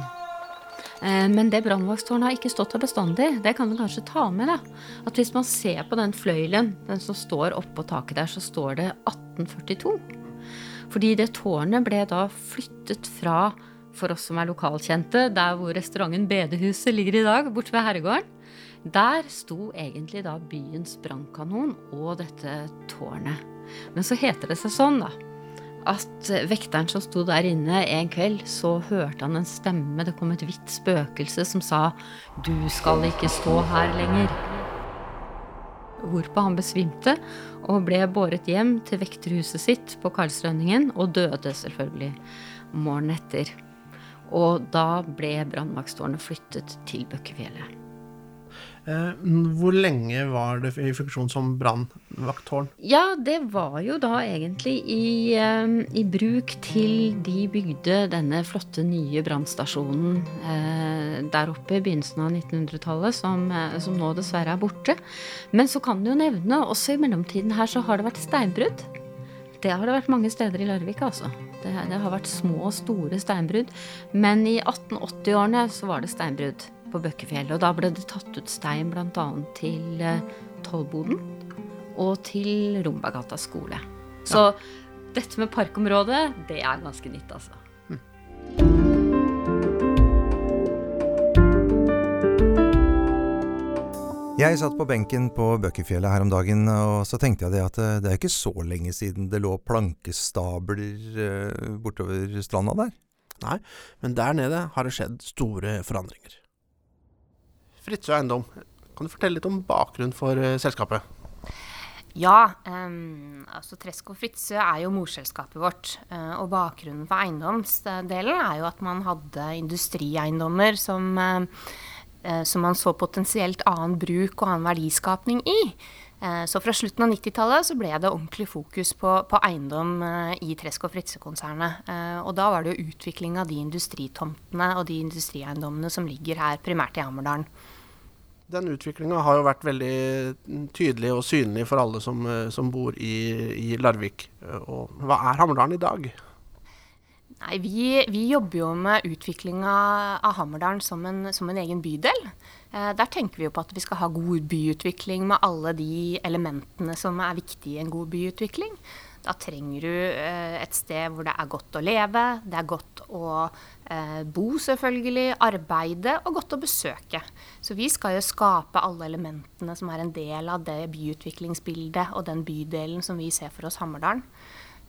Eh, men det brannvakttårnet har ikke stått der bestandig. Det kan du kanskje ta med. da. At Hvis man ser på den fløylen, den som står oppå taket der, så står det 1842. Fordi det tårnet ble da flyttet fra for oss som er lokalkjente, der hvor restauranten Bedehuset ligger i dag, borte ved herregården. Der sto egentlig da byens brannkanon og dette tårnet. Men så heter det seg sånn, da, at vekteren som sto der inne en kveld, så hørte han en stemme, det kom et hvitt spøkelse som sa 'Du skal ikke stå her lenger'. Hvorpå han besvimte og ble båret hjem til vekterhuset sitt på Karlsrønningen, og døde selvfølgelig morgenen etter. Og da ble brannvakttårnet flyttet til Bøkkefjellet. Eh, hvor lenge var det i funksjon som brannvakttårn? Ja, det var jo da egentlig i, eh, i, bruk til de bygde denne flotte nye brannstasjonen eh, der oppe i begynnelsen av 1900-tallet, som, som, nå dessverre er borte. Men så kan du jo nevne, også i mellomtiden her så har det vært steinbrudd. Det har det vært mange steder i Larvik, altså. Det, det, har vært små og store steinbrudd. Men i 1880-årene så var det steinbrudd på Bøkkefjellet. Og da ble det tatt ut stein bl.a. til eh, Tollboden og til Rombagata skole. Så ja. dette med parkområdet, det er ganske nytt, altså. Jeg satt på benken på Bøkkefjellet her om dagen, og så tenkte jeg det at eh, det er ikke så lenge siden det lå plankestabler eh, bortover stranda der. Nei, men der nede har det skjedd store forandringer. Fritzøe Eiendom, kan du fortelle litt om bakgrunnen for uh, selskapet? Ja, um, altså Tresko Fritzøe er jo morselskapet vårt. Og bakgrunnen for eiendomsdelen er jo at man hadde industrieiendommer som uh, Eh, som man så potensielt annen bruk og annen verdiskapning i. Eh, så fra slutten av 90-tallet så ble det ordentlig fokus på, på eiendom eh, i Tresk og Fritze-konsernet. Og da var det jo utvikling av de industritomtene og de industrieiendommene som ligger her, primært i Hammerdalen. Den utviklinga har jo vært veldig tydelig og synlig for alle som, som bor i, i Larvik. Og hva er Hammerdalen i dag? Nei, vi, vi, jobber jo med utviklinga av Hammerdalen som en, som en egen bydel. Eh, der tenker vi jo på at vi skal ha god byutvikling med alle de elementene som er viktige i en god byutvikling. Da trenger du eh, et sted hvor det er godt å leve, det er godt å eh, bo selvfølgelig, arbeide og godt å besøke. Så vi skal jo skape alle elementene som er en del av det byutviklingsbildet og den bydelen som vi ser for oss Hammerdalen.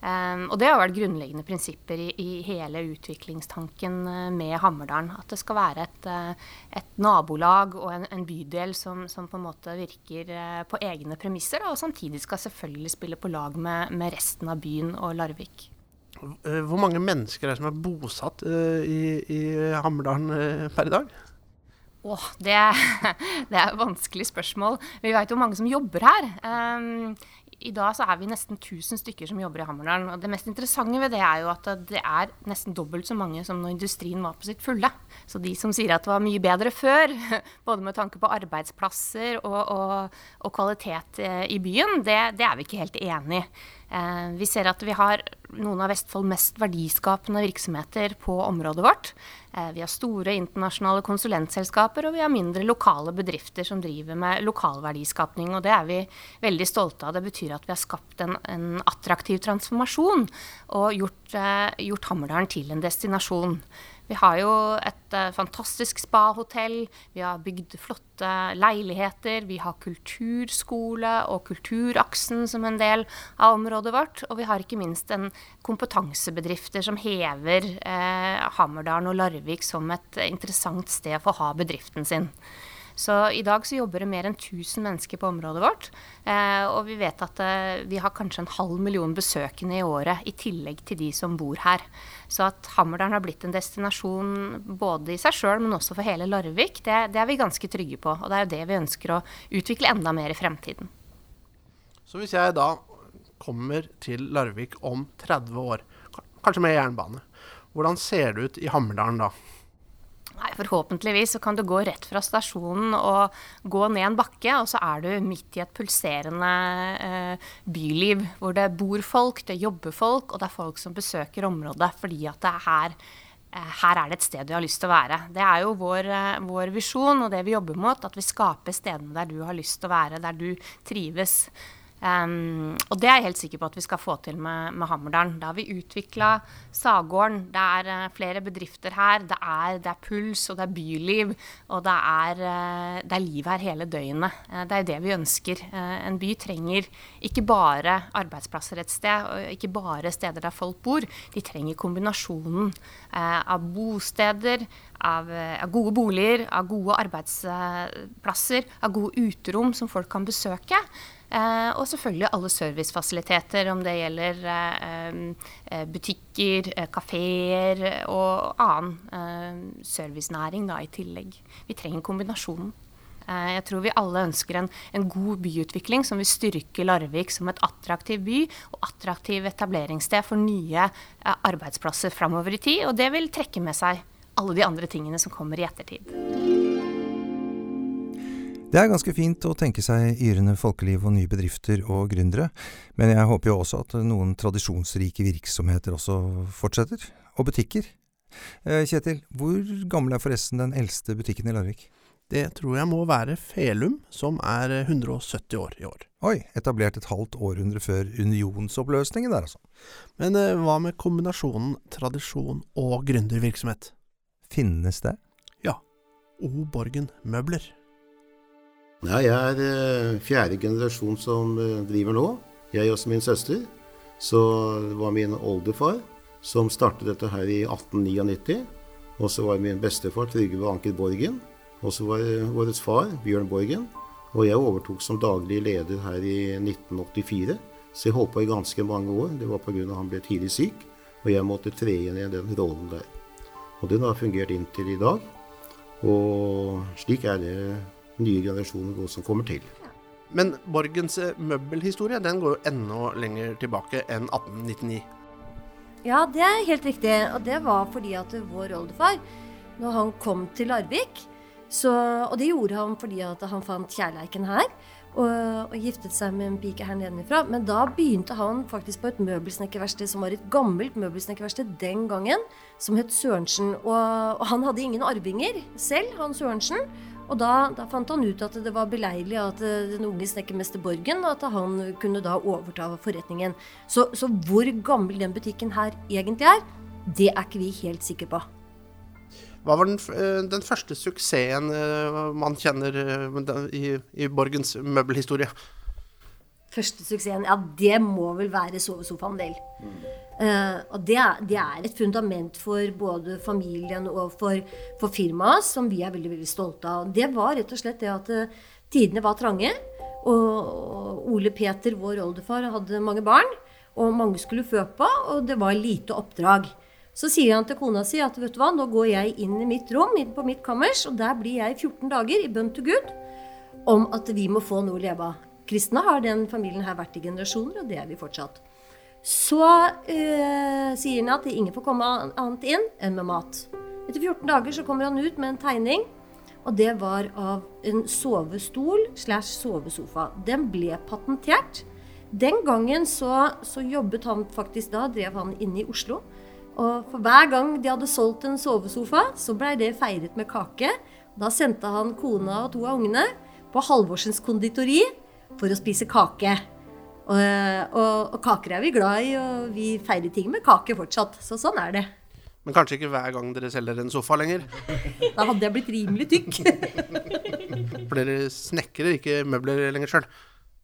Um, og det har vært grunnleggende prinsipper i, i hele utviklingstanken uh, med Hammerdalen. At det skal være et, uh, et nabolag og en, en bydel som, som, på en måte virker uh, på egne premisser, og samtidig skal selvfølgelig spille på lag med, med resten av byen og Larvik. Hvor mange mennesker er det som er bosatt i, i Hammerdalen per i dag? Åh, det, det, er et vanskelig spørsmål. Vi veit jo mange som jobber her. Um, i dag så er vi nesten 1000 stykker som jobber i Hammerdalen. Det mest interessante ved det er jo at det er nesten dobbelt så mange som når industrien var på sitt fulle. Så de som sier at det var mye bedre før, både med tanke på arbeidsplasser og, og, og kvalitet eh, i byen, det, det, er vi ikke helt enig i. Eh, vi ser at vi har noen av Vestfold mest verdiskapende virksomheter på området vårt. Eh, vi har store internasjonale konsulentselskaper, og vi har mindre lokale bedrifter som driver med lokal verdiskapning. Og det er vi veldig stolte av. Det betyr at vi har skapt en, en attraktiv transformasjon og gjort, eh, gjort Hammerdalen til en destinasjon. Vi har jo et uh, fantastisk spahotell, vi har bygd flotte leiligheter, vi har kulturskole og Kulturaksen som en del av området vårt. Og vi har ikke minst en kompetansebedrifter som hever uh, Hammerdalen og Larvik som et interessant sted for å ha bedriften sin. Så i dag så jobber det mer enn 1000 mennesker på området vårt. Eh, og vi vet at eh, vi har kanskje en halv million besøkende i året, i tillegg til de som bor her. Så at Hammerdalen har blitt en destinasjon både i seg sjøl, men også for hele Larvik, det, det, er vi ganske trygge på. Og det er jo det vi ønsker å utvikle enda mer i fremtiden. Så hvis jeg da kommer til Larvik om 30 år, kanskje med jernbane, hvordan ser det ut i Hammerdalen da? Nei, Forhåpentligvis så kan du gå rett fra stasjonen og gå ned en bakke, og så er du midt i et pulserende eh, byliv hvor det bor folk, det jobber folk, og det er folk som besøker området fordi at det er her eh, her er det et sted du har lyst til å være. Det er jo vår, eh, vår visjon og det vi jobber mot. At vi skaper stedene der du har lyst til å være, der du trives. Um, og det er jeg helt sikker på at vi skal få til med, med Hammerdalen. Da har vi utvikla Sagården. Det er uh, flere bedrifter her. Det er, det er, puls, og det er byliv. Og det er, uh, det er liv her hele døgnet. Uh, det er jo det vi ønsker. en by trenger ikke bare arbeidsplasser et sted, og ikke bare steder der folk bor. De trenger kombinasjonen av bosteder, av, av, gode boliger, av gode arbeidsplasser, av gode uterom som folk kan besøke. Eh, og selvfølgelig alle servicefasiliteter, om det gjelder eh, eh, butikker, kafeer og annen servicenæring da, i tillegg. Vi trenger kombinasjonen. Jeg tror vi alle ønsker en, en, god byutvikling som vil styrke Larvik som et attraktiv by og attraktiv etableringssted for nye arbeidsplasser framover i tid. Og det vil trekke med seg alle de andre tingene som kommer i ettertid. Det er ganske fint å tenke seg yrende folkeliv og nye bedrifter og gründere, men jeg håper jo også at noen tradisjonsrike virksomheter også fortsetter. Og butikker. Eh, Kjetil, hvor gammel er forresten den eldste butikken i Larvik? Det tror jeg må være Felum, som er 170 år i år. Oi, etablert et halvt århundre før unionsoppløsningen der, altså. Men eh, hva med kombinasjonen tradisjon og gründervirksomhet? Finnes det? Ja. O Borgen Møbler. Nei, jeg er eh, fjerde generasjon som eh, driver nå. Jeg og min søster. Så det var min oldefar som startet dette her i 1899. Og så var min bestefar Trygve Anker Borgen. Og så var vår far Bjørn Borgen. Og jeg overtok som daglig leder her i 1984. Så jeg holdt på i ganske mange år. Det var pga. han ble tidlig syk. Og jeg måtte tre inn i den rollen der. Og den har fungert inntil i dag. Og slik er det nye generasjoner som kommer til. Men Borgens eh, møbelhistorie den går jo enda lenger tilbake enn 1899. Ja, det er helt riktig. Og det var fordi at vår oldefar, når han kom til Larvik så, Og det gjorde han fordi at han fant kjærleiken her. Og, og, giftet seg med en pike her nedenfra. Men da begynte han faktisk på et møbelsnekkerverksted som var et gammelt møbelsnekkerverksted den gangen, som het Sørensen. Og, og han hadde ingen arvinger selv, han Sørensen. Og da, da, fant han ut at det var beleilig at eh, den unge snekkermester Borgen at han kunne da overta forretningen. Så, så, hvor gammel den butikken her egentlig er, det er ikke vi helt sikre på. Hva var den, eh, den første suksessen eh, man kjenner i, i Borgens møbelhistorie? Første suksessen, ja, det må vel være sovesofaen, vel. Mm. Uh, og det er, det er, et fundament for både familien og for, for firmaet som vi er veldig veldig stolte av. Det var rett og slett det at uh, tidene var trange. Og, og, Ole Peter, vår oldefar, hadde mange barn. Og mange skulle fø på, og det var lite oppdrag. Så sier han til kona si at vet du hva, nå går jeg inn i mitt rom, inn på mitt kammers, og der blir jeg 14 dager i bønn til Gud om at vi må få noe å leve av. Kristne har den familien her vært i generasjoner, og det er vi fortsatt. Så eh, sier han at ingen får komme annet inn enn med mat. Etter 14 dager så kommer han ut med en tegning, og det var av en sovestol slash sovesofa. Den ble patentert. Den gangen så, så, jobbet han faktisk da, drev han inne i Oslo. Og for hver gang de hadde solgt en sovesofa, så blei det feiret med kake. Da sendte han kona og to av ungene på Halvorsens konditori for å spise kake. Og, og, og, kaker er vi glad i, og vi feirer ting med kake fortsatt. Så sånn er det. Men kanskje ikke hver gang dere selger en sofa lenger? Da hadde jeg blitt rimelig tykk. For dere snekrer ikke møbler lenger sjøl?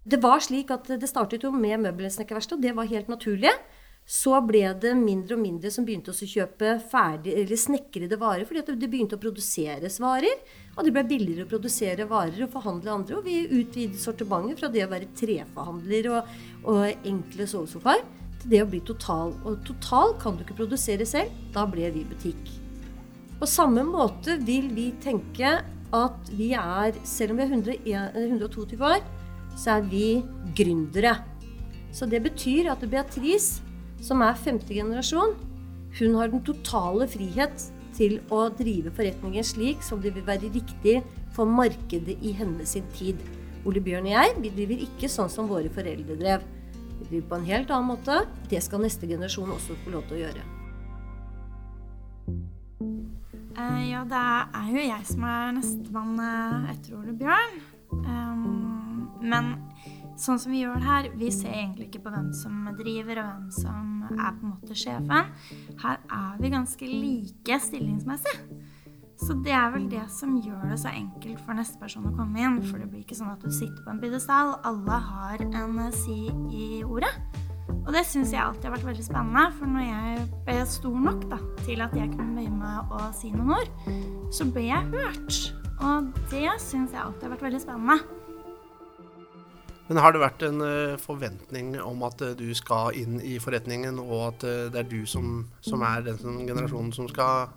Det var slik at det startet jo med møbelsnekkerverksted, og det var helt naturlig så ble det mindre og mindre som begynte å kjøpe ferdig, eller snekrede varer, fordi det begynte å produseres varer. Og det ble billigere å produsere varer og forhandle andre. Og vi utvidet sortimentet fra det å være treforhandler og, og enkle sovesofaer til det å bli total. Og total kan du ikke produsere selv. Da ble vi butikk. På samme måte vil vi tenke at vi er, selv om vi er 122 år, så er vi gründere. Så det betyr at Beatrice som er femte generasjon, hun har den totale frihet til å drive forretningen slik som det vil være riktig for markedet i hennes tid. Ole Bjørn og jeg vi driver ikke sånn som våre foreldre drev. Vi driver på en helt annen måte. Det skal neste generasjon også få lov til å gjøre. Uh, ja, det er jo jeg som er nestemann eh, etter Ole Bjørn. Um, men sånn som vi gjør det her, vi ser egentlig ikke på hvem som driver, og hvem som er på en måte sjefen. Her er vi ganske like stillingsmessig. Så det er vel det som gjør det så enkelt for neste person å komme inn. For det blir ikke sånn at du sitter på en pidestall. Alle har en si i ordet. Og det syns jeg alltid har vært veldig spennende. For når jeg ble stor nok da, til at jeg kunne bøye meg og si noen ord, så ble jeg hørt. Og det syns jeg alltid har vært veldig spennende. Men har det vært en uh, forventning om at uh, du skal inn i forretningen, og at uh, det er du som, som er den generasjonen som skal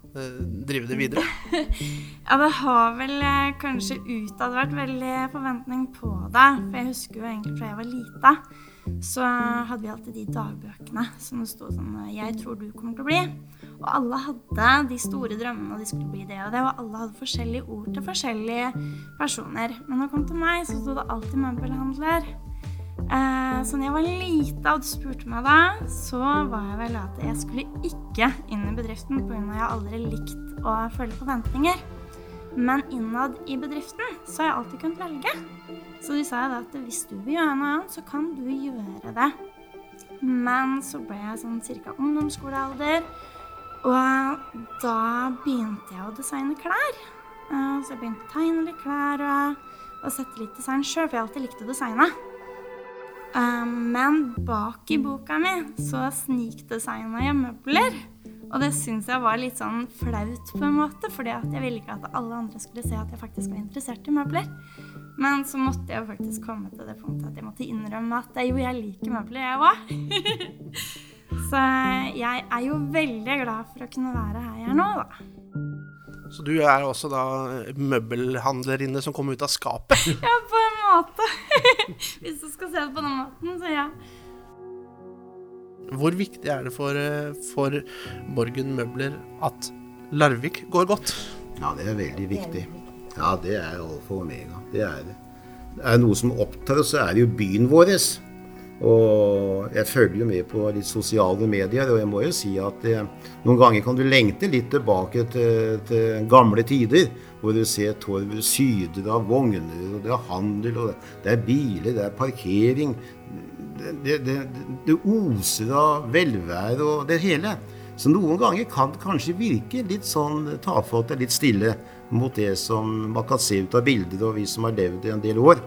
drive det videre? ja, det har vel kanskje utad vært veldig forventning på det. For jeg husker jo egentlig fra jeg var lita, så hadde vi alltid de dagbøkene som det sto sånn 'Jeg tror du kommer til å bli'. Og alle hadde de store drømmene, og de skulle bli det og det. Og alle hadde forskjellige ord til forskjellige personer. Men når det kom til meg, så sto det alltid møbelhandler. Eh, så når jeg var lita og du spurte meg da, så var jeg vel at jeg skulle ikke inn i bedriften pga. jeg aldri likt å følge forventninger. Men innad i bedriften så har jeg alltid kunnet velge. Så de sa da at hvis du vil gjøre noe annet, så kan du gjøre det. Men så ble jeg sånn ca. ungdomsskolealder. Og da begynte jeg å designe klær. Eh, så jeg begynte å tegne litt klær og, og sette litt design sjøl, for jeg alltid likte å designe. Eh, men bak i boka mi så snikdesigna jeg møbler. Og det syns jeg var litt sånn flaut, på en måte, fordi jeg ville ikke at alle andre skulle se at jeg faktisk var interessert i møbler. Men så måtte jeg faktisk komme til det punktet at jeg måtte innrømme at jo, jeg liker møbler, jeg òg. Så jeg er jo veldig glad for å kunne være her jeg er nå, da. Så du er også da møbelhandlerinne som kommer ut av skapet? ja, på en måte. Hvis du skal se det på den måten, så ja. Hvor viktig er det for, for Borgen Møbler at Larvik går godt? Ja, det er veldig viktig. Ja, det er alfa og omega. Det er det. Det er noe som opptar oss, så er det jo byen vår. Og jeg følger med på litt sosiale medier, og jeg må jo si at det, noen ganger kan du lengte litt tilbake til, til gamle tider. Hvor du ser torvet syder av vogner, og det er handel, og det er biler, det er parkering. Det, det, det oser av velvære og det hele. Så noen ganger kan det kanskje virke litt sånn tafatt og litt stille mot det som man kan se ut av bilder, og vi som har levd i en del år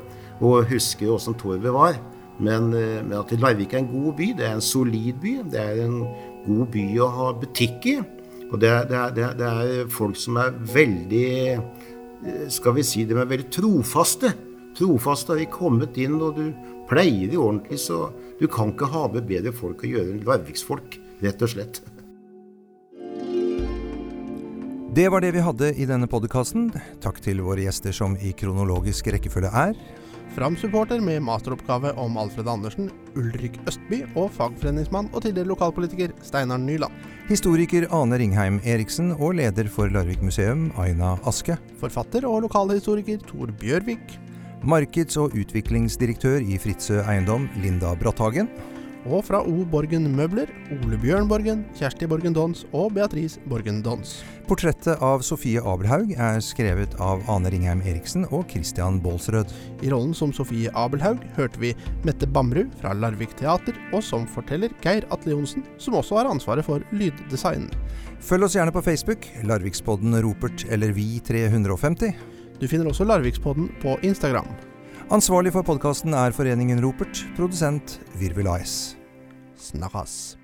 og husker åssen torvet var. Men, eh, men, at Larvik er en god by. Det er en solid by. Det er en god by å ha butikk i. Og det er, det, er, det er, folk som er veldig eh, Skal vi si de er veldig trofaste. Trofaste har de kommet inn, og du pleier de ordentlig, så du kan ikke ha med bedre folk å gjøre enn larviksfolk, rett og slett. Det var det vi hadde i denne podkasten. Takk til våre gjester som i kronologisk rekkefølge er Fram-supporter med masteroppgave om Alfred Andersen, Ulrik Østby, og fagforeningsmann og tidligere lokalpolitiker Steinar Nyland. Historiker Ane Ringheim Eriksen og leder for Larvik museum, Aina Aske. Forfatter og lokalhistoriker Tor Bjørvik. Markeds- og utviklingsdirektør i Fritzøe Eiendom, Linda Bratthagen. Og fra O. Borgen Møbler, Ole Bjørn Borgen, Kjersti Borgen Dons og Beatrice Borgen Dons. Portrettet av Sofie Abelhaug er skrevet av Ane Ringheim Eriksen og Christian Baalsrød. I rollen som Sofie Abelhaug hørte vi Mette Bamrud fra Larvik Teater, og som forteller Geir Atle Johnsen, som også har ansvaret for lyddesign. Følg oss gjerne på Facebook, Larvikspodden Ropert eller Vi350. Du finner også Larvikspodden på Instagram. Ansvarlig for podkasten er Foreningen Ropert, produsent Virvel AS. Snakkes.